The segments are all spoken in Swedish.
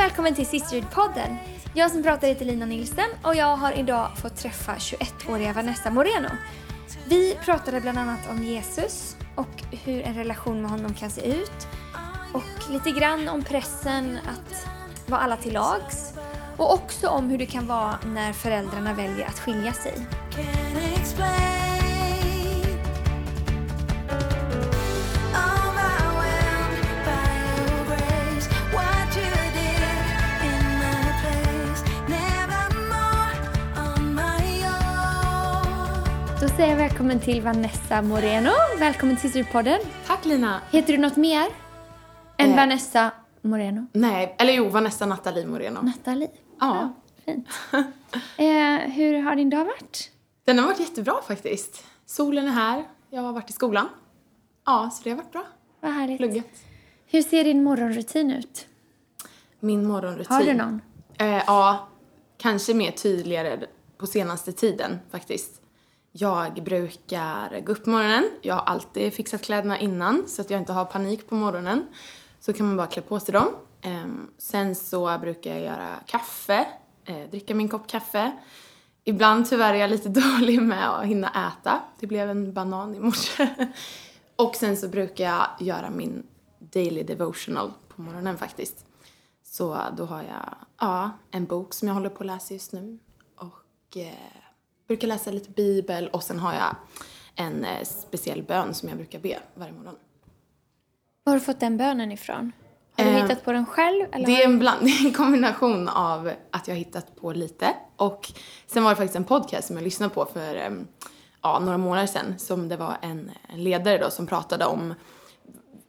välkommen till Sisterhood-podden. Jag som pratar heter Lina Nilsen och jag har idag fått träffa 21-åriga Vanessa Moreno. Vi pratade bland annat om Jesus och hur en relation med honom kan se ut. Och lite grann om pressen att vara alla till lags. Och också om hur det kan vara när föräldrarna väljer att skilja sig. Jag välkommen till Vanessa Moreno. Välkommen till Sisterhood-podden. Tack Lina. Heter du något mer än Eh. Vanessa Moreno? Nej, eller jo, Vanessa Nathalie Moreno. Nathalie. Ja. Fint. eh, hur har din dag varit? Den har varit jättebra faktiskt. Solen är här, jag har varit i skolan. Ja, så det har varit bra. Vad härligt. Pluggat. Hur ser din morgonrutin ut? Min morgonrutin. Har du någon? Eh, ja, kanske mer tydligare på senaste tiden faktiskt. Jag brukar gå upp på morgonen. Jag har alltid fixat kläderna innan så att jag inte har panik på morgonen. Så kan man bara klä på sig dem. Ehm, sen så brukar jag göra kaffe, eh, dricka min kopp kaffe. Ibland tyvärr är jag lite dålig med att hinna äta. Det blev en banan i morse. Och sen så brukar jag göra min daily devotional på morgonen faktiskt. Så då har jag ja, en bok som jag håller på att läsa just nu. Och eh, brukar läsa lite bibel och sen har jag en eh, speciell bön som jag brukar be varje morgon. Var har du fått den bönen ifrån? Har du Eh, hittat på den själv? Eller Det är en, bland, en kombination av att jag har hittat på lite och sen var det faktiskt en podcast som jag lyssnade på för em, ja, några månader sedan som det var en, en ledare då som pratade om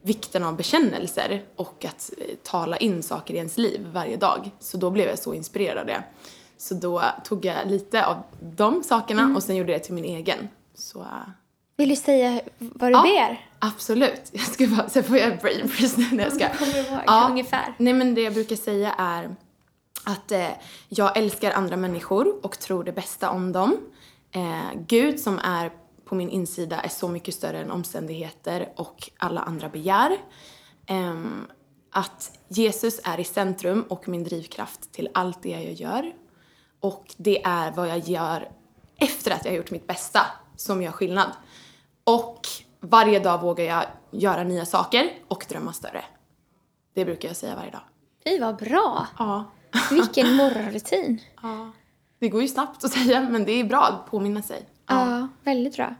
vikten av bekännelser och att eh, tala in saker i ens liv varje dag. Så då blev jag så inspirerad av det. Så då tog jag lite av de sakerna och sen gjorde jag det till min egen. Så eh, Vill du säga vad du Ja. ber? absolut. Jag ska bara, sen får jag brain freeze nu när jag ska. Kommer du ihåg Ja. ungefär? Nej men det jag brukar säga är att eh, jag älskar andra människor och tror det bästa om dem. Eh, Gud som är på min insida är så mycket större än omständigheter och alla andra begär. Ehm, att Jesus är i centrum och min drivkraft till allt det jag gör. Och det är vad jag gör efter att jag har gjort mitt bästa som gör skillnad. Och varje dag vågar jag göra nya saker och drömma större. Det brukar jag säga varje dag. Fy vad bra! Ja. Vilken morgonrutin. ja. Det går ju snabbt att säga, men det är bra att påminna sig. Ja, väldigt bra.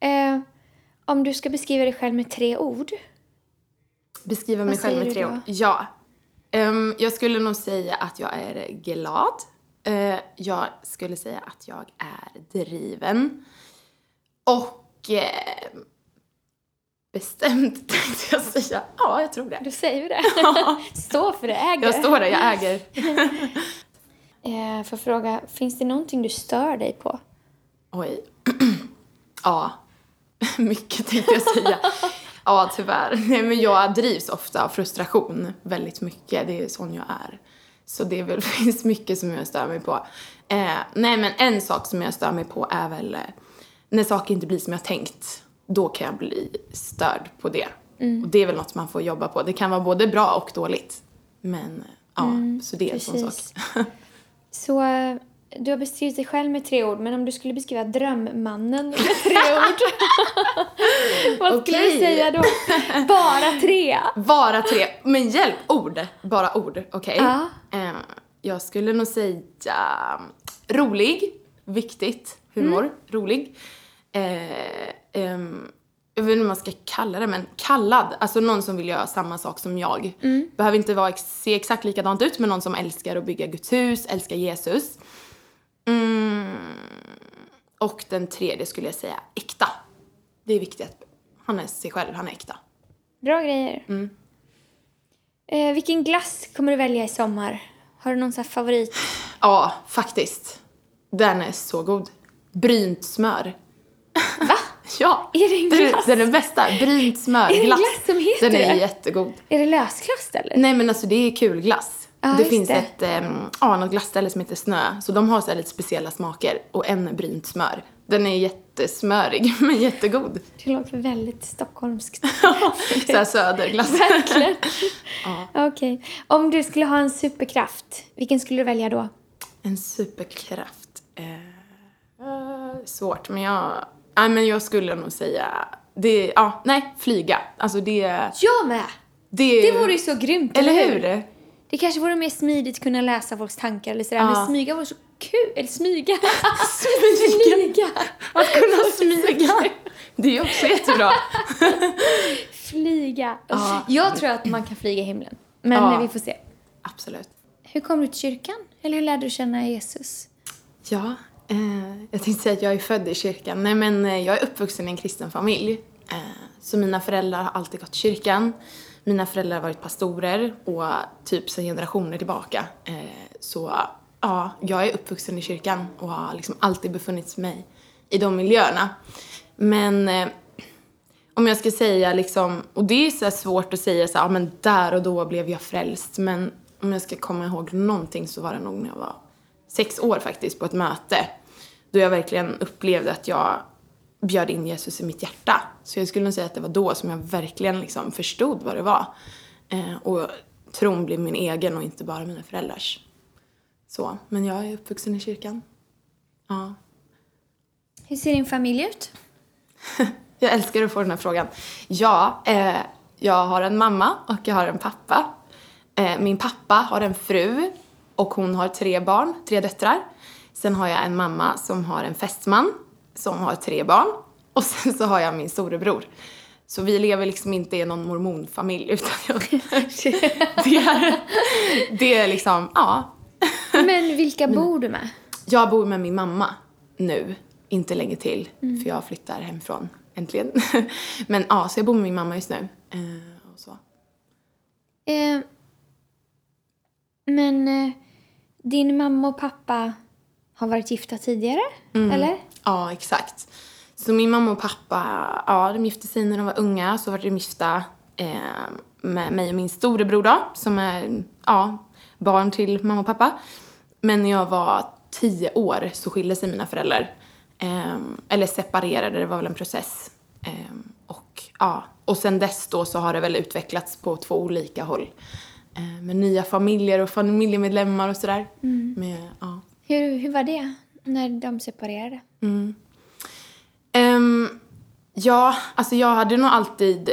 Eh, om du ska beskriva dig själv med tre ord. Beskriva mig själv med tre ord. Ja. Ehm, jag skulle nog säga att jag är glad. Eh, jag skulle säga att jag är driven. Och eh, bestämt tänkte jag säga. Ja, jag tror det. Du säger ju det. Stå för det, äger. Jag står där, jag äger. Eh, får fråga, finns det någonting du stör dig på? Oj. ja, mycket tänkte jag säga. Ja, tyvärr. Nej, men jag drivs ofta av frustration väldigt mycket. Det är sån jag är. Så det väl, finns mycket som jag stör mig på. Eh, nej, men en sak som jag stör mig på är väl eh, när saker inte blir som jag tänkt. Då kan jag bli störd på det. Och det är väl något man får jobba på. Det kan vara både bra och dåligt. Men ja, så det är en sån sak. Så du har beskrivit dig själv med tre ord, men om du skulle beskriva drömmannen med tre ord. vad skulle du säga då? Bara tre? Bara tre. Men hjälp, ord. Bara ord, okej? Ja. Eh, jag skulle nog säga rolig, viktigt, humor, Mm. rolig. Eh, ehm, jag vet inte vad man ska kalla det, men kallad. Alltså någon som vill göra samma sak som jag. Mm. Behöver inte vara, se exakt likadant ut, men någon som älskar att bygga Guds hus, älskar Jesus. Mm. Och den tredje skulle jag säga äkta. Det är viktigt att han är sig själv, han är äkta. Bra grejer. Eh, vilken glass kommer du välja i sommar? Har du någon sån favorit? Ja, faktiskt. Den är så god. Brynt smör. Va? Ja. Är det en Den, glass? den är bästa. Brynt smör. Är det en glass. glass som heter Den är det? jättegod. Är det lösglass eller? Nej men alltså det är kul glass. Ja, det finns det. ett, um, ja, något glassställe som heter Snö. Så de har så lite speciella smaker. Och en brynt smör. Den är jättesmörig, men jättegod. Det låter väldigt stockholmskt. så här söderglass. Verkligen. Ja. Okej. Om du skulle ha en superkraft, vilken skulle du välja då? En superkraft. Eh, svårt, men jag... Nej, men jag skulle nog säga... Det, ja, nej, flyga. Alltså det... Jag med! Det, Det vore ju så grymt, Eller hur? Det kanske vore mer smidigt att kunna läsa folks tankar eller sådär, Ja. men smyga vore så kul. Eller smyga. Smyga. Flyga. Att kunna smyga. Det är också jättebra. Flyga. Ja. Jag tror att man kan flyga i himlen. Men Ja. vi får se. Absolut. Hur kom du till kyrkan? Eller hur lärde du känna Jesus? Ja, eh, jag tänkte säga att jag är född i kyrkan. Nej, men eh, jag är uppvuxen i en kristen familj. Eh, så mina föräldrar har alltid gått till kyrkan. Mina föräldrar har varit pastorer och typ sedan generationer tillbaka. Eh, så ja, jag är uppvuxen i kyrkan och har liksom alltid befunnit mig i de miljöerna. Men eh, om jag ska säga liksom, och det är så här svårt att säga så här, ja men där och då blev jag frälst. Men om jag ska komma ihåg någonting så var det nog när jag var sex år faktiskt på ett möte. Då jag verkligen upplevde att jag bjöd in Jesus i mitt hjärta. Så jag skulle nog säga att det var då som jag verkligen liksom förstod vad det var. Eh, och tron blev min egen och inte bara mina föräldrars. Så, men jag är uppvuxen i kyrkan. Ja. Hur ser din familj ut? Jag älskar att få den här frågan. Ja, eh, jag har en mamma och jag har en pappa. Eh, min pappa har en fru och hon har tre barn, tre döttrar. Sen har jag en mamma som har en fästman som har tre barn. Och sen så har jag min storebror. Så vi lever liksom inte i någon mormonfamilj utan jag, det, är, det är liksom, ja. Men vilka bor du med? Jag bor med min mamma nu, inte länge till, för jag flyttar hemifrån äntligen. Men ja, så jag bor med min mamma just nu. Eh, och så. Eh, men eh, din mamma och pappa har varit gifta tidigare? Eller? Ja, exakt. Så min mamma och pappa, ja, de gifte sig när de var unga, så var de gifta eh, med mig och min storebror då, som är, ja, barn till mamma och pappa. Men när jag var tio år så skilde sig mina föräldrar. Eh, eller separerade, det var väl en process. Eh, och ja, och sen dess då så har det väl utvecklats på två olika håll. Eh, med nya familjer och familjemedlemmar och sådär. Med, ja. Hur, hur var det när de separerade? Ehm, ja, alltså jag hade nog alltid...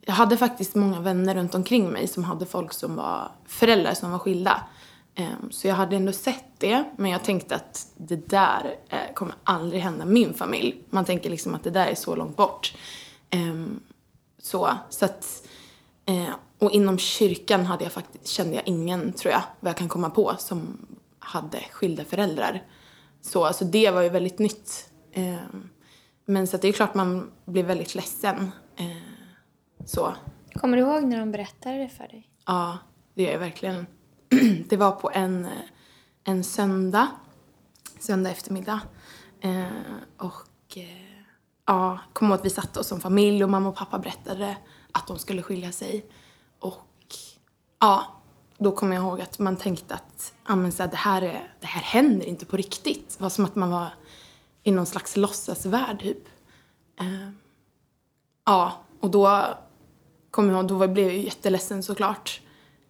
Jag hade faktiskt många vänner runt omkring mig som hade folk som var föräldrar som var skilda. Um, så jag hade ändå sett det, men jag tänkte att det där uh, kommer aldrig hända min familj. Man tänker liksom att det där är så långt bort. Um, så, så att... Uh, och inom kyrkan hade jag faktiskt, kände jag ingen, tror jag, vad jag kan komma på, som hade skilda föräldrar. Så alltså det var ju väldigt nytt. Ehm, men så det är klart man blir väldigt ledsen. Eh, så, Kommer du ihåg när de berättade det för dig? ja, det gör jag verkligen. det var på en, eh, en söndag, söndag eftermiddag. Eh, och eh, ja, kom ihåg att vi satte oss som familj och mamma och pappa berättade att de skulle skilja sig. Och ja, då kommer jag ihåg att man tänkte att ah, men så här, det, här är, det här händer inte på riktigt. Det var som att man var i någon slags låtsasvärld typ. Eh, ja, och då kommer jag ihåg, då blev jag jätteledsen såklart.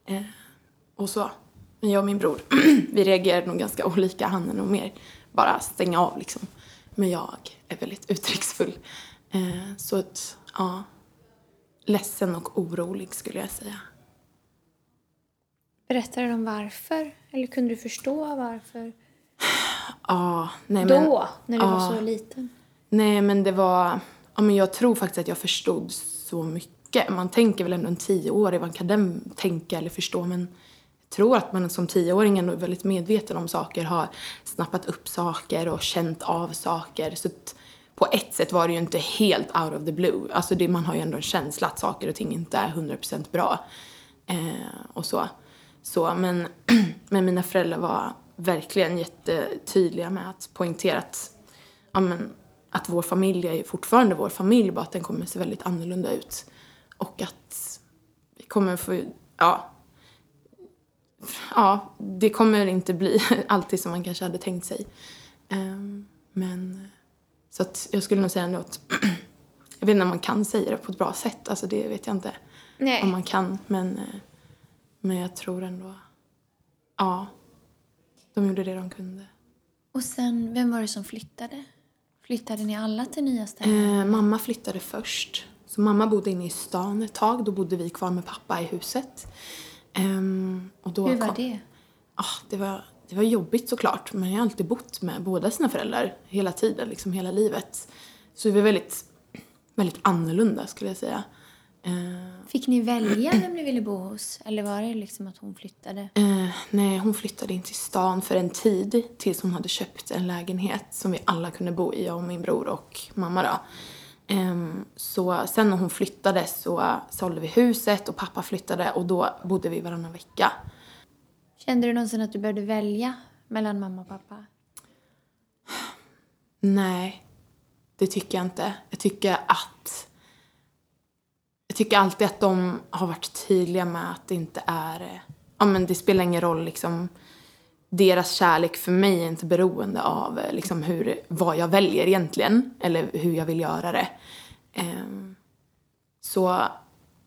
Eh, och så. Men jag och min bror, vi reagerade nog ganska olika. Han är nog mer bara stänga av liksom. Men jag är väldigt uttrycksfull. Eh, så att, ja. Ledsen och orolig skulle jag säga. Berättade de varför? Eller kunde du förstå varför? Ja, nej men. Då, när du var ja. så liten? Nej, men det var... Ja, men jag tror faktiskt att jag förstod så mycket. Man tänker väl ändå en tioåring, vad kan den tänka eller förstå? Men jag tror att man som tioåring ändå är väldigt medveten om saker, har snappat upp saker och känt av saker. Så på ett sätt var det ju inte helt out of the blue. Alltså det, man har ju ändå en känsla att saker och ting inte är 100% bra. Eh, och så. Så men, men mina föräldrar var verkligen jättetydliga med att poängtera att ja, men, att vår familj är fortfarande vår familj, bara att den kommer se väldigt annorlunda ut. Och att vi kommer få, ja, ja, det kommer inte bli alltid som man kanske hade tänkt sig. Ehm, men så att jag skulle nog säga ändå att jag vet inte om man kan säga det på ett bra sätt, alltså det vet jag inte Nej. om man kan, men, eh, men jag tror ändå, ja, de gjorde det de kunde. Och sen, vem var det som flyttade? Flyttade ni alla till nya ställen? Eh, mamma flyttade först. Så mamma bodde inne i stan ett tag. Då bodde vi kvar med pappa i huset. Ehm, och då Hur var kom- det? Ah, det, var, det var jobbigt såklart, men jag har alltid bott med båda sina föräldrar hela tiden, liksom hela livet. Så vi var väldigt, väldigt annorlunda skulle jag säga. Eh, Fick ni välja vem ni ville bo hos? Eller var det liksom att hon flyttade? Eh, nej, hon flyttade in till stan för en tid tills hon hade köpt en lägenhet som vi alla kunde bo i, jag och min bror och mamma då. Ehm, så sen när hon flyttade så sålde vi huset och pappa flyttade och då bodde vi varannan vecka. Kände du någonsin att du behövde välja mellan mamma och pappa? Nej, det tycker jag inte. Jag tycker att... Jag tycker alltid att de har varit tydliga med att det inte är... Eh, ja, men det spelar ingen roll liksom. Deras kärlek för mig är inte beroende av eh, liksom hur, vad jag väljer egentligen. Eller hur jag vill göra det. Ehm, så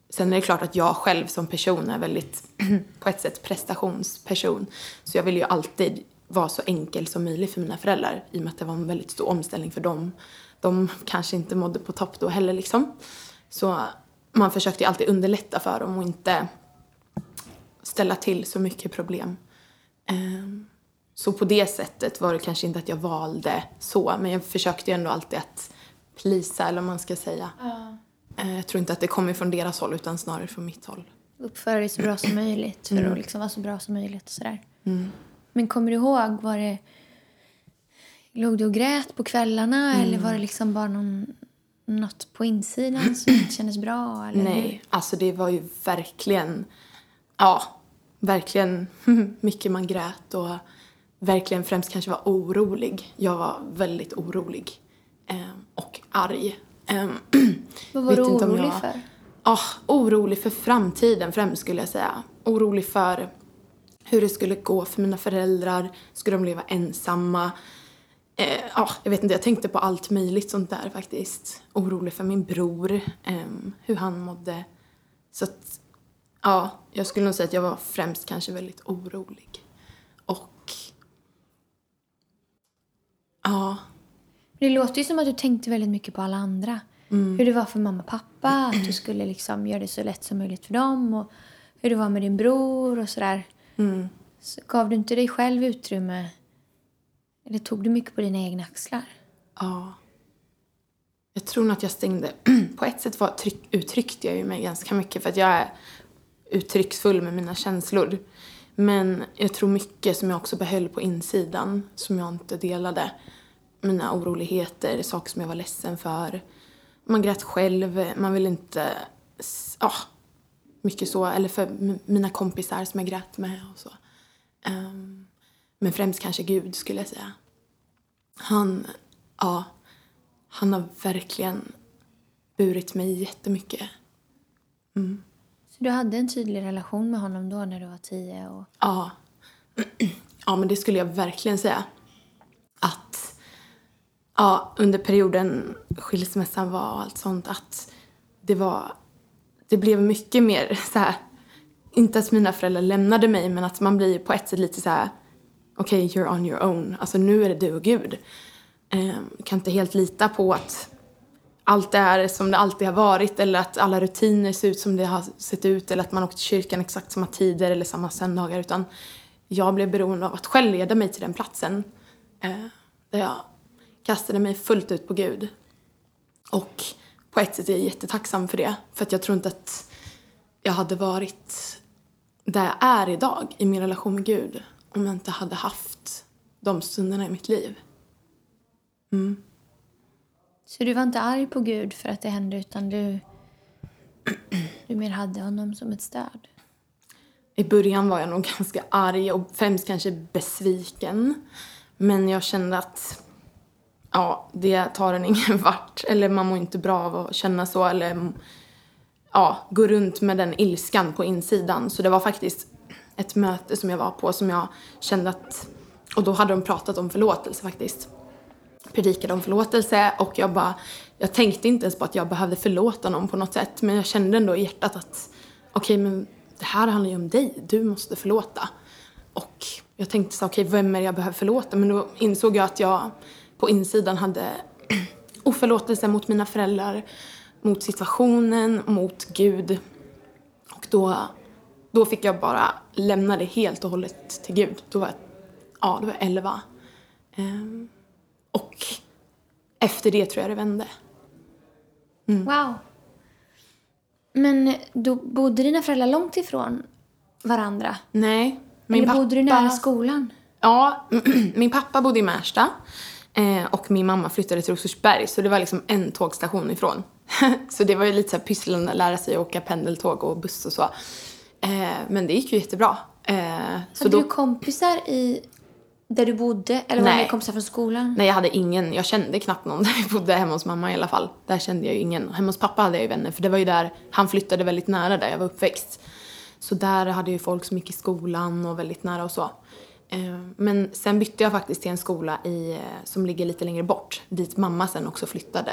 sen är det klart att jag själv som person är väldigt, på ett sätt, prestationsperson. Så jag vill ju alltid vara så enkel som möjligt för mina föräldrar i och med att det var en väldigt stor omställning för dem. De kanske inte mådde på topp då heller liksom. Så man försökte alltid underlätta för dem och inte ställa till så mycket problem. Ehm, Så på det sättet var det kanske inte att jag valde så, men jag försökte ändå alltid att plisa, eller vad man ska säga. Eh, Jag tror inte att det kommer från deras håll, utan snarare från mitt håll. Uppföra dig så bra som möjligt för att liksom vara så bra som möjligt och sådär. Men kommer du ihåg, var det... Låg du och grät på kvällarna eller var det liksom bara någon, något på insidan som inte kändes bra? Eller Nej, alltså det var ju verkligen, ja, verkligen mycket man grät och verkligen främst kanske var orolig. Jag var väldigt orolig eh, och arg. Eh, Vad var du orolig jag- för? Ja, orolig för framtiden främst skulle jag säga. Orolig för hur det skulle gå för mina föräldrar. Skulle de leva ensamma? Eh, ja, jag vet inte, jag tänkte på allt möjligt sånt där faktiskt. Orolig för min bror, ehm, hur han mådde. Så att, ja, jag skulle nog säga att jag var främst kanske väldigt orolig. Och, ja, Det låter ju som att du tänkte väldigt mycket på alla andra. Hur det var för mamma och pappa, att du skulle liksom göra det så lätt som möjligt för dem och hur det var med din bror och sådär. Så gav du inte dig själv utrymme? Eller tog du mycket på dina egna axlar? Ja. Jag tror nog att jag stängde... På ett sätt var, tryck, uttryckte jag ju mig ganska mycket för att jag är uttrycksfull med mina känslor. Men jag tror mycket som jag också behöll på insidan, som jag inte delade. Mina oroligheter, saker som jag var ledsen för. Man grät själv, man vill inte... Ja, mycket så. Eller för mina kompisar som jag grät med och så. Um, men främst kanske Gud, skulle jag säga. Han, ja, han har verkligen burit mig jättemycket. Så du hade en tydlig relation med honom då när du var tio? Och... Ja. ja, men det skulle jag verkligen säga. Att ja, under perioden skilsmässan var och allt sånt, att det var... Det blev mycket mer så här... Inte att mina föräldrar lämnade mig, men att man blir på ett sätt lite så här... Okej, you're on your own. Alltså nu är det du och Gud. Eh, kan inte helt lita på att allt är som det alltid har varit eller att alla rutiner ser ut som det har sett ut eller att man åkt till kyrkan exakt samma tider eller samma söndagar utan jag blev beroende av att själv leda mig till den platsen eh, där jag kastade mig fullt ut på Gud. Och på ett sätt är jag jättetacksam för det för att jag tror inte att jag hade varit där jag är idag i min relation med Gud om jag inte hade haft de stunderna i mitt liv. Så du var inte arg på Gud för att det hände utan du, du mer hade honom som ett stöd? I början var jag nog ganska arg och främst kanske besviken. Men jag kände att ja, det tar en ingen vart. Eller man mår inte bra av att känna så. Eller ja, gå runt med den ilskan på insidan. Så det var faktiskt ett möte som jag var på som jag kände att, och då hade de pratat om förlåtelse faktiskt. Predikade om förlåtelse och jag bara, jag tänkte inte ens på att jag behövde förlåta någon på något sätt men jag kände ändå i hjärtat att okej men det här handlar ju om dig, du måste förlåta. Och jag tänkte så okej vem är det jag behöver förlåta? Men då insåg jag att jag på insidan hade oförlåtelse mot mina föräldrar, mot situationen, mot Gud. Och då, då fick jag bara lämna det helt och hållet till Gud. Då var jag, ja, då var jag 11. Ehm, och efter det tror jag det vände. Wow. Men då bodde dina föräldrar långt ifrån varandra? Nej. Min Eller bodde du nära pappa- skolan? Ja, min pappa bodde i Märsta eh, och min mamma flyttade till Rosersberg så det var liksom en tågstation ifrån. så det var ju lite så här pysslande att lära sig att åka pendeltåg och buss och så. Eh, men det gick ju jättebra. Eh, Hade då, du kompisar i där du bodde? Eller var Nej. det kompisar från skolan? nej, jag hade ingen, jag kände knappt någon där vi bodde hemma hos mamma i alla fall. Där kände jag ju ingen. Hemma hos pappa hade jag ju vänner för det var ju där, han flyttade väldigt nära där jag var uppväxt. Så där hade jag ju folk som gick i skolan och väldigt nära och så. Eh, Men sen bytte jag faktiskt till en skola i, eh, som ligger lite längre bort, dit mamma sen också flyttade.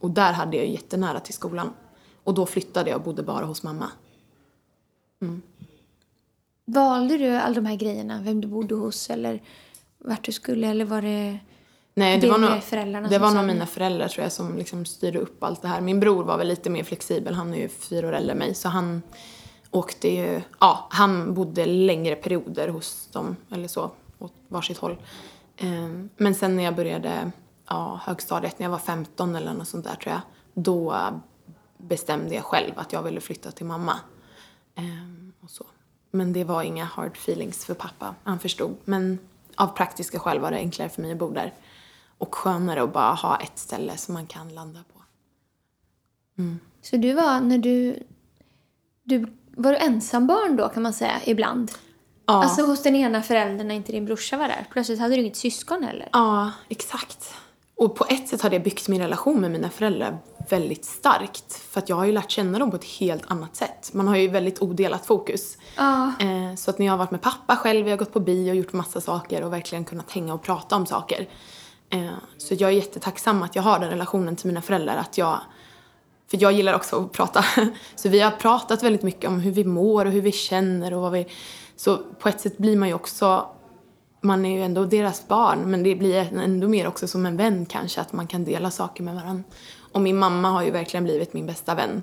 Och där hade jag ju jättenära till skolan. Och då flyttade jag och bodde bara hos mamma. Valde du alla de här grejerna? Vem du bodde hos eller vart du skulle? Eller var det... Nej, det, Det var nog, föräldrarna det var nog mina föräldrar tror jag som liksom styrde upp allt det här. Min bror var väl lite mer flexibel, han är ju fyra år äldre än mig så han åkte ju, ja, han bodde längre perioder hos dem eller så, åt varsitt håll. Ehm, Men sen när jag började ja, högstadiet, när jag var 15 eller något sånt där tror jag, då bestämde jag själv att jag ville flytta till mamma. Ehm, och så. Men det var inga hard feelings för pappa, han förstod. Men av praktiska skäl var det enklare för mig att bo där. Och skönare att bara ha ett ställe som man kan landa på. Så du var, när du... du var du ensam barn då kan man säga, ibland? Ja, Alltså hos den ena föräldern när inte din brorsa var där. Plötsligt hade du inget syskon heller. ja exakt. Och på ett sätt har det byggt min relation med mina föräldrar väldigt starkt. För att jag har ju lärt känna dem på ett helt annat sätt. Man har ju väldigt odelat fokus. Ja. Eh, så att när jag har varit med pappa själv, jag har gått på bio och gjort massa saker och verkligen kunnat hänga och prata om saker. Eh, så jag är jättetacksam att jag har den relationen till mina föräldrar. Att jag, för jag gillar också att prata. Så vi har pratat väldigt mycket om hur vi mår och hur vi känner och vad vi... Så på ett sätt blir man ju också... Man är ju ändå deras barn men det blir ändå mer också som en vän kanske att man kan dela saker med varandra. Och min mamma har ju verkligen blivit min bästa vän.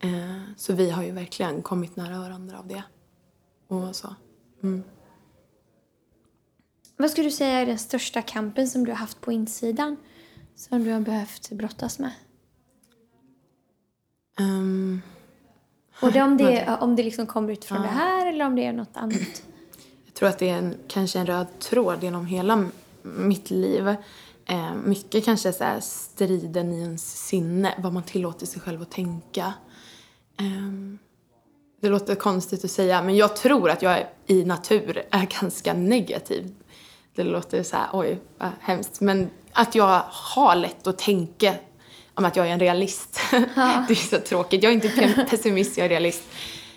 Eh, så vi har ju verkligen kommit nära varandra av det. Och så. Vad skulle du säga är den största kampen som du har haft på insidan? Som du har behövt brottas med? Ehm, Och det om det, om det liksom kommer ut från det här eller om det är något annat? Tror att det är en, kanske en röd tråd genom hela mitt liv. Eh, mycket kanske så här striden i ens sinne, vad man tillåter sig själv att tänka. Ehm, det låter konstigt att säga, men jag tror att jag i natur är ganska negativ. Det låter så här, oj, vad hemskt. Men att jag har lätt att tänka om att jag är en realist. det är så tråkigt. Jag är inte pe- pessimist, jag är realist.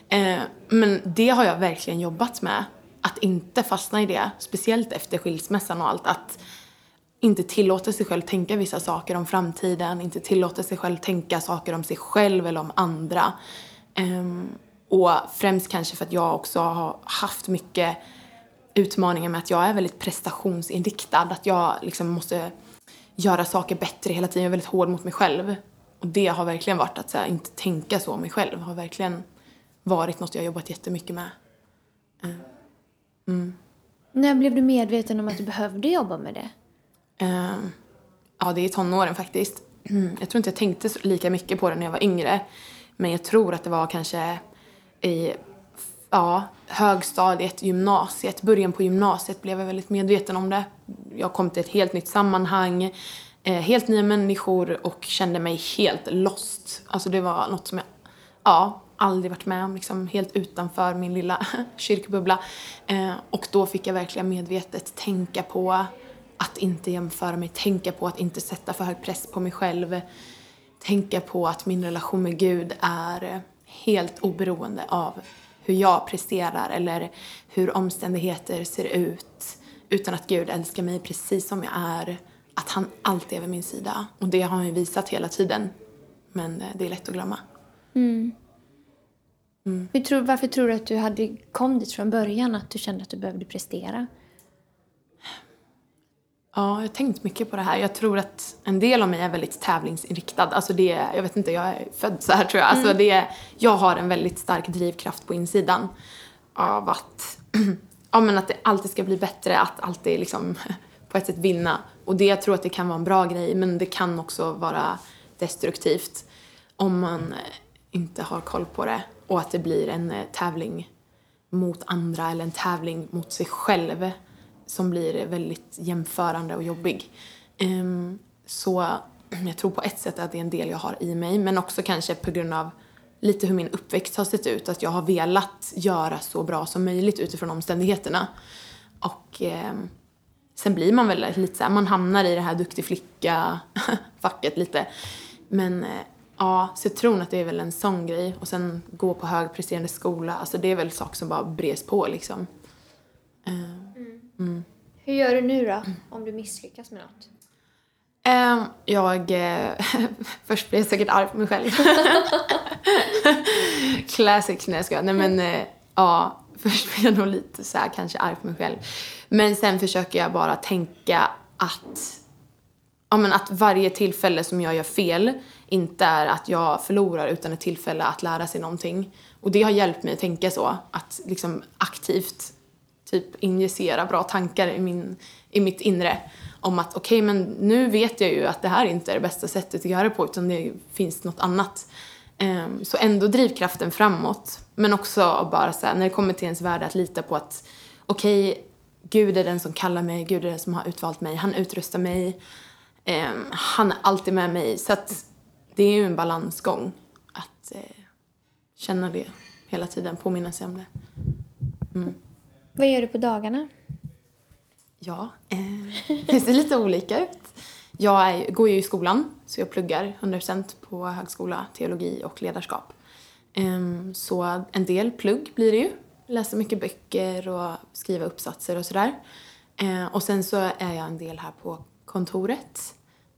Eh, men det har jag verkligen jobbat med. Att inte fastna i det. Speciellt efter skilsmässan och allt. Att inte tillåta sig själv tänka vissa saker om framtiden. Inte tillåta sig själv tänka saker om sig själv eller om andra. Um, och främst kanske för att jag också har haft mycket utmaningar med att jag är väldigt prestationsinriktad. Att jag liksom måste göra saker bättre hela tiden. Jag är väldigt hård mot mig själv. Och det har verkligen varit att så här, inte tänka så om mig själv. har verkligen varit något jag jobbat jättemycket med. Ehm. Mm. När blev du medveten om att du behövde jobba med det? Uh, ja, det är i tonåren faktiskt. Mm. Jag tror inte jag tänkte lika mycket på det när jag var yngre. Men jag tror att det var kanske i ja, högstadiet, gymnasiet, början på gymnasiet blev jag väldigt medveten om det. Jag kom till ett helt nytt sammanhang, eh, helt nya människor och kände mig helt lost. Alltså det var något som jag, ja, aldrig varit med om, liksom helt utanför min lilla kyrkbubbla. Eh, och då fick jag verkligen medvetet tänka på att inte jämföra mig, tänka på att inte sätta för hög press på mig själv. Tänka på att min relation med Gud är helt oberoende av hur jag presterar eller hur omständigheter ser ut. Utan att Gud älskar mig precis som jag är. Att han alltid är vid min sida. Och det har han ju visat hela tiden. Men eh, det är lätt att glömma. Mm. Hur tror, varför tror du att du hade, kom dit från början? Att du kände att du behövde prestera? Ja, jag har tänkt mycket på det här. Jag tror att en del av mig är väldigt tävlingsinriktad. Alltså det, jag vet inte, jag är född så här tror jag. Alltså det, är- jag har en väldigt stark drivkraft på insidan. Av att, ja men att det alltid ska bli bättre, att alltid liksom på ett sätt vinna. Och det, jag tror att det kan vara en bra grej, men det kan också vara destruktivt om man inte har koll på det. Och att det blir en eh, tävling mot andra eller en tävling mot sig själv som blir väldigt jämförande och jobbig. Ehm, så jag tror på ett sätt att det är en del jag har i mig men också kanske på grund av lite hur min uppväxt har sett ut. Att jag har velat göra så bra som möjligt utifrån omständigheterna. Och ehm, sen blir man väl lite så här, man hamnar i det här duktig flicka-facket lite. Men eh, ja, så jag tror att det är väl en sån grej. Och sen gå på högpresterande skola, alltså det är väl saker som bara bres på liksom. Hur gör du nu då, om du misslyckas med något? Ehm, jag... Eh, först blir jag säkert arg på mig själv. Classic. Nej, jag skojar. Nej, men eh, ja. Först blir jag nog lite så här, kanske arg på mig själv. Men sen försöker jag bara tänka att... Ja, men att varje tillfälle som jag gör fel inte är att jag förlorar utan ett tillfälle att lära sig någonting. Och det har hjälpt mig att tänka så. Att liksom aktivt typ injicera bra tankar i, min, i mitt inre. Om att okej, men nu vet jag ju att det här inte är det bästa sättet att göra det på utan det finns något annat. Ehm, så ändå drivkraften framåt. Men också bara så här, när det kommer till ens värde att lita på att okej, Gud är den som kallar mig, Gud är den som har utvalt mig, han utrustar mig. Ehm, han är alltid med mig. Så att det är ju en balansgång att eh, känna det hela tiden, påminna sig om det. Vad gör du på dagarna? Ja, eh, det ser lite olika ut. Jag är, går ju i skolan, så jag pluggar 100% på högskola, teologi och ledarskap. Ehm, så en del plugg blir det ju. Läsa mycket böcker och skriva uppsatser och sådär. Eh, och sen så är jag en del här på kontoret,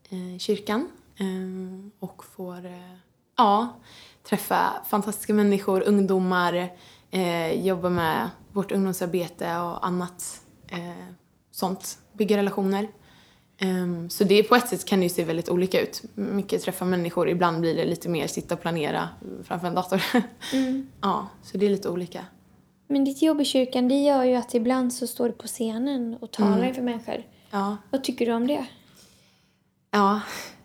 eh, kyrkan. Ehm, och får, eh, ja, träffa fantastiska människor, ungdomar, eh, jobba med vårt ungdomsarbete och annat eh, sånt, bygga relationer. Ehm, så det på ett sätt kan det ju se väldigt olika ut. Mycket träffa människor, ibland blir det lite mer sitta och planera framför en dator. ja, så det är lite olika. Men ditt jobb i kyrkan, det gör ju att ibland så står du på scenen och talar inför människor. Ja, Vad tycker du om det? ja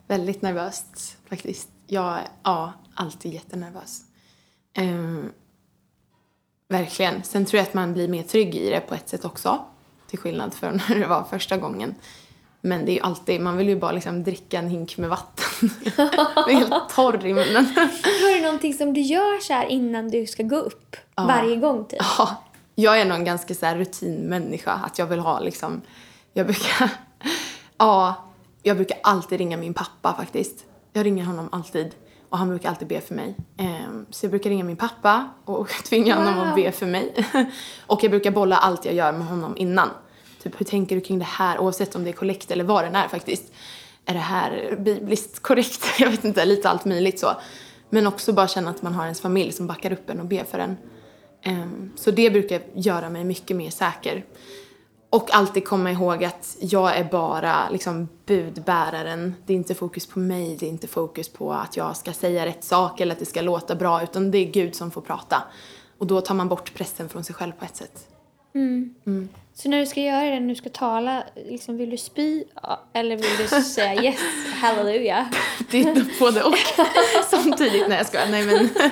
väldigt nervöst faktiskt. Jag är ja, alltid jättenervös. Ehm, verkligen. Sen tror jag att man blir mer trygg i det på ett sätt också. Till skillnad från när det var första gången. Men det är ju alltid, man vill ju bara liksom dricka en hink med vatten. Jag är helt torr i munnen. Har du någonting som du gör så innan du ska gå upp? Varje gång typ? Ja, jag är nog en ganska så rutinmänniska. Att jag vill ha liksom, jag brukar, ja, jag brukar alltid ringa min pappa faktiskt. Jag ringer honom alltid. Och han brukar alltid be för mig. Ehm, så jag brukar ringa min pappa och tvinga honom att be för mig. och jag brukar bolla allt jag gör med honom innan. Typ hur tänker du kring det här? Oavsett om det är kollekt eller vad den är faktiskt. Är det här bibliskt korrekt? Jag vet inte, lite allt möjligt så. Men också bara känna att man har ens familj som backar upp en och ber för en. Ehm, Så det brukar göra mig mycket mer säker. Och alltid komma ihåg att jag är bara liksom budbäraren. Det är inte fokus på mig, det är inte fokus på att jag ska säga rätt sak eller att det ska låta bra, utan det är Gud som får prata. Och då tar man bort pressen från sig själv på ett sätt. Så när du ska göra det, när du ska tala, liksom, vill du spy Ja, eller vill du säga yes, halleluja? Det är både och samtidigt. Nej jag skojar. Nej men.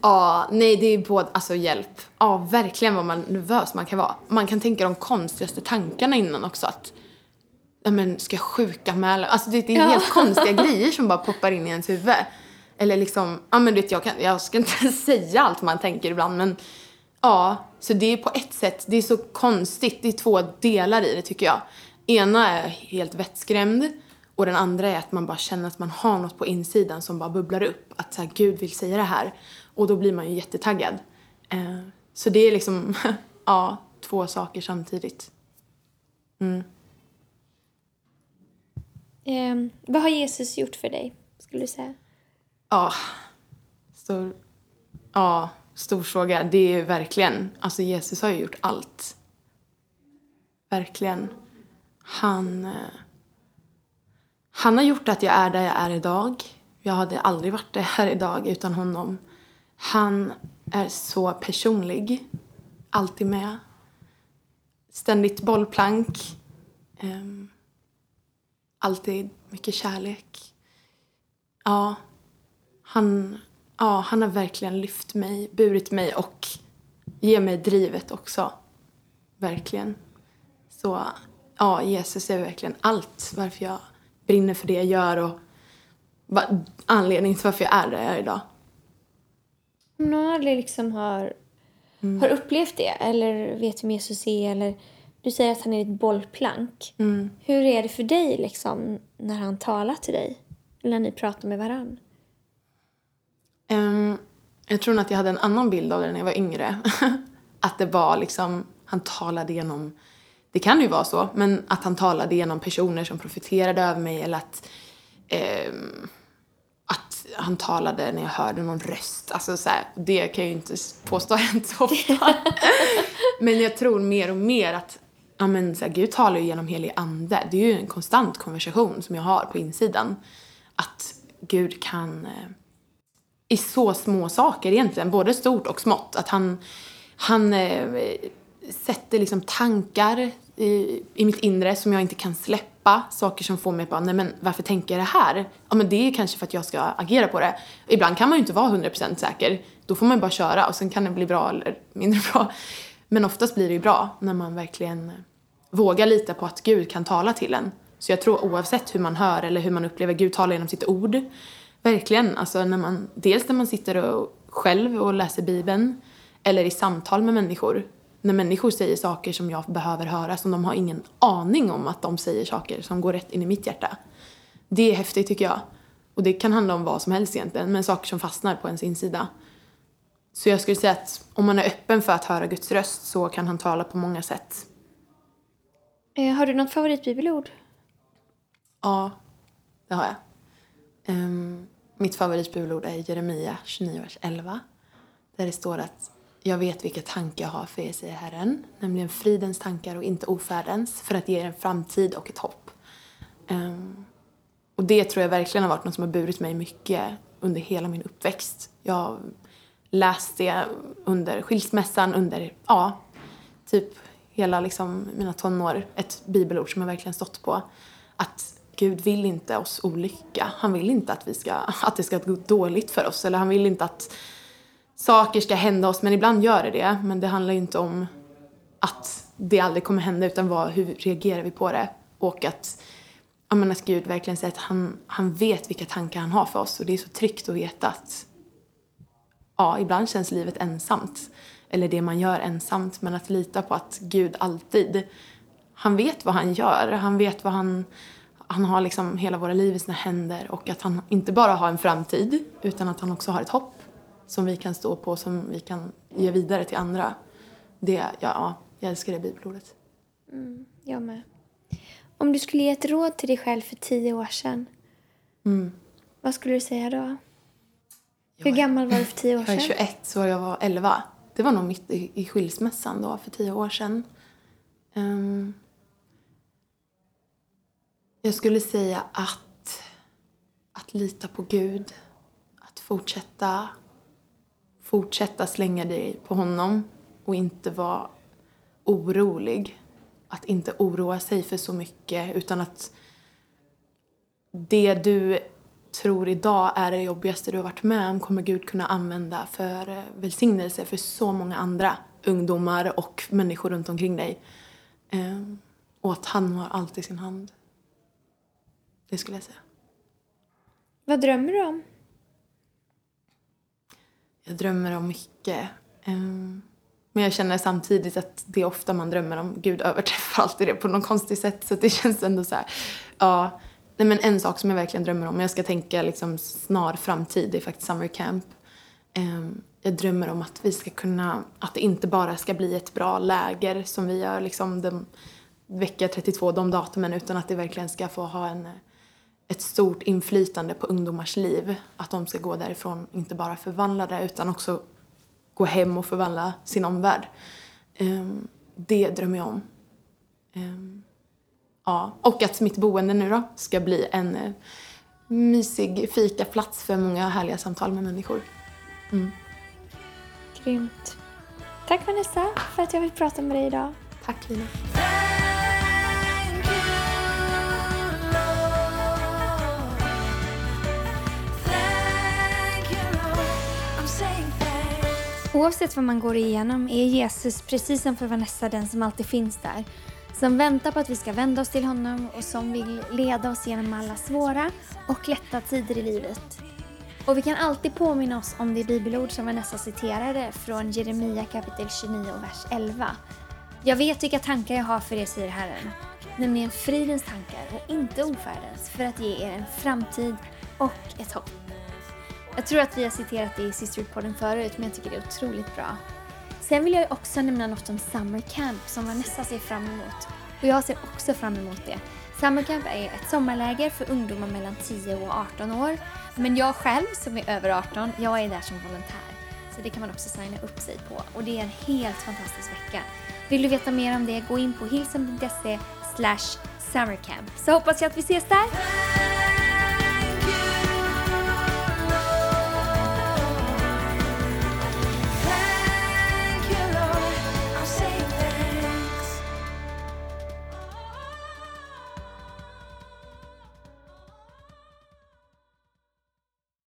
Ja, nej det är både, alltså hjälp. Ja, verkligen vad man nervös man kan vara. Man kan tänka de konstigaste tankarna innan också att ja men ska jag sjukanmäla? Alltså det, är helt konstiga grejer som bara poppar in i ens huvud. Eller liksom, ja men du vet jag, kan, jag ska inte säga allt man tänker ibland men ja, så det är på ett sätt, det är så konstigt, det är två delar i det tycker jag. Ena är helt vettskrämd och den andra är att man bara känner att man har något på insidan som bara bubblar upp. Att så här, Gud vill säga det här. Och då blir man ju jättetaggad. Eh, så det är liksom, ja, två saker samtidigt. Ehm, vad har Jesus gjort för dig, skulle du säga? Ja, stor, ja, stor fråga. Det är verkligen, alltså Jesus har ju gjort allt. Verkligen. Han, eh, han har gjort att jag är där jag är idag. Jag hade aldrig varit där här idag utan honom. Han är så personlig. Alltid med. Ständigt bollplank. Um, alltid mycket kärlek. Ja, han, ja, han har verkligen lyft mig, burit mig och ger mig drivet också. Verkligen. Så ja, Jesus är verkligen allt varför jag brinner för det jag gör och anledningen till varför jag är där jag är idag. Om någon aldrig liksom har, har upplevt det eller vet vem Jesus är eller du säger att han är ditt bollplank. Hur är det för dig liksom när han talar till dig? Eller när ni pratar med varann? Ehm, jag tror nog att jag hade en annan bild av det när jag var yngre. att det var liksom, han talade genom, det kan ju vara så, men att han talade genom personer som profiterade över mig eller att, ehm, att han talade när jag hörde någon röst. Alltså så här, det kan jag ju inte påstå har hänt så ofta. men jag tror mer och mer att ja, men, så här, Gud talar ju genom helig ande. Det är ju en konstant konversation som jag har på insidan. Att Gud kan eh, i så små saker egentligen, både stort och smått. Att han, han eh, sätter liksom tankar i, i mitt inre som jag inte kan släppa. Saker som får mig att bara, nej men varför tänker jag det här? Ja men det är kanske för att jag ska agera på det. Ibland kan man ju inte vara 100% säker. Då får man bara köra och sen kan det bli bra eller mindre bra. Men oftast blir det ju bra när man verkligen vågar lita på att Gud kan tala till en. Så jag tror oavsett hur man hör eller hur man upplever Gud tala genom sitt ord. Verkligen, alltså när man, dels när man sitter och själv och läser Bibeln eller i samtal med människor. När människor säger saker som jag behöver höra som de har ingen aning om att de säger saker som går rätt in i mitt hjärta. Det är häftigt tycker jag. Och det kan handla om vad som helst egentligen, men saker som fastnar på ens insida. Så jag skulle säga att om man är öppen för att höra Guds röst så kan han tala på många sätt. Eh, har du något favoritbibelord? Ja, det har jag. Um, mitt favoritbibelord är Jeremia 29, vers 11. Där det står att jag vet vilka tankar jag har för er, säger Herren. Nämligen fridens tankar och inte ofärdens, för att ge er en framtid och ett hopp. Um, och det tror jag verkligen har varit något som har burit mig mycket under hela min uppväxt. Jag har läst det under skilsmässan, under, ja, typ hela liksom mina tonår. Ett bibelord som jag verkligen stått på. Att Gud vill inte oss olycka. Han vill inte att, vi ska, att det ska gå dåligt för oss. Eller han vill inte att saker ska hända oss. Men ibland gör det det. Men det handlar ju inte om att det aldrig kommer hända utan vad, hur reagerar vi på det. Och att, jag menar, att Gud verkligen säger att han, han vet vilka tankar han har för oss. Och det är så tryggt att veta att ja, ibland känns livet ensamt. Eller det man gör ensamt. Men att lita på att Gud alltid, han vet vad han gör. Han vet vad han, han har liksom hela våra liv i sina händer. Och att han inte bara har en framtid, utan att han också har ett hopp. Som vi kan stå på, som vi kan ge vidare till andra. Det, ja, ja jag älskar det bibelordet. Jag med. Om du skulle ge ett råd till dig själv för tio år sedan, vad skulle du säga då? Hur är- gammal var du för tio år Jag är sedan? 21 så jag var 11. Det var nog mitt i, i skilsmässan då för tio år sedan. Ehm, jag skulle säga att, att lita på Gud. Att fortsätta, fortsätta slänga dig på honom och inte vara orolig. Att inte oroa sig för så mycket utan att det du tror idag är det jobbigaste du har varit med om kommer Gud kunna använda för eh, välsignelse för så många andra ungdomar och människor runt omkring dig. Ehm, och att han har allt i sin hand. Det skulle jag säga. Vad drömmer du om? Jag drömmer om mycket. Ehm, men jag känner samtidigt att det är ofta man drömmer om. Gud överträffar alltid det på något konstigt sätt. Så det känns ändå så här. Ja, nej men en sak som jag verkligen drömmer om. Jag ska tänka liksom snar framtid. Det är faktiskt summer camp. ehm, jag drömmer om att vi ska kunna, att det inte bara ska bli ett bra läger som vi gör liksom de, vecka 32, de datumen, utan att det verkligen ska få ha en, ett stort inflytande på ungdomars liv. Att de ska gå därifrån inte bara förvandlade utan också gå hem och förvandla sin omvärld. Ehm, det drömmer jag om. Ehm, ja, och att mitt boende nu då ska bli en eh, mysig fikaplats för många härliga samtal med människor. Grymt. Tack Vanessa för att jag fick prata med dig idag. Tack Lina. Oavsett vad man går igenom är Jesus, precis som för Vanessa, den som alltid finns där. Som väntar på att vi ska vända oss till honom och som vill leda oss genom alla svåra och lätta tider i livet. Och vi kan alltid påminna oss om det bibelord som Vanessa citerade från Jeremia kapitel 29 och vers 11. Jag vet vilka tankar jag har för er, säger Herren. Nämligen fridens tankar och inte ofärdens för att ge er en framtid och ett hopp. Jag tror att vi har citerat det i Sisterhood-podden förut, men jag tycker det är otroligt bra. Sen vill jag också nämna något om Summer Camp som Vanessa ser fram emot. Och jag ser också fram emot det. Summer Camp är ett sommarläger för ungdomar mellan 10 och 18 år. Men jag själv som är över 18, jag är där som volontär. Så det kan man också signa upp sig på. Och det är en helt fantastisk vecka. Vill du veta mer om det, gå in på hilsen.se slash summercamp. Så hoppas jag att vi ses där!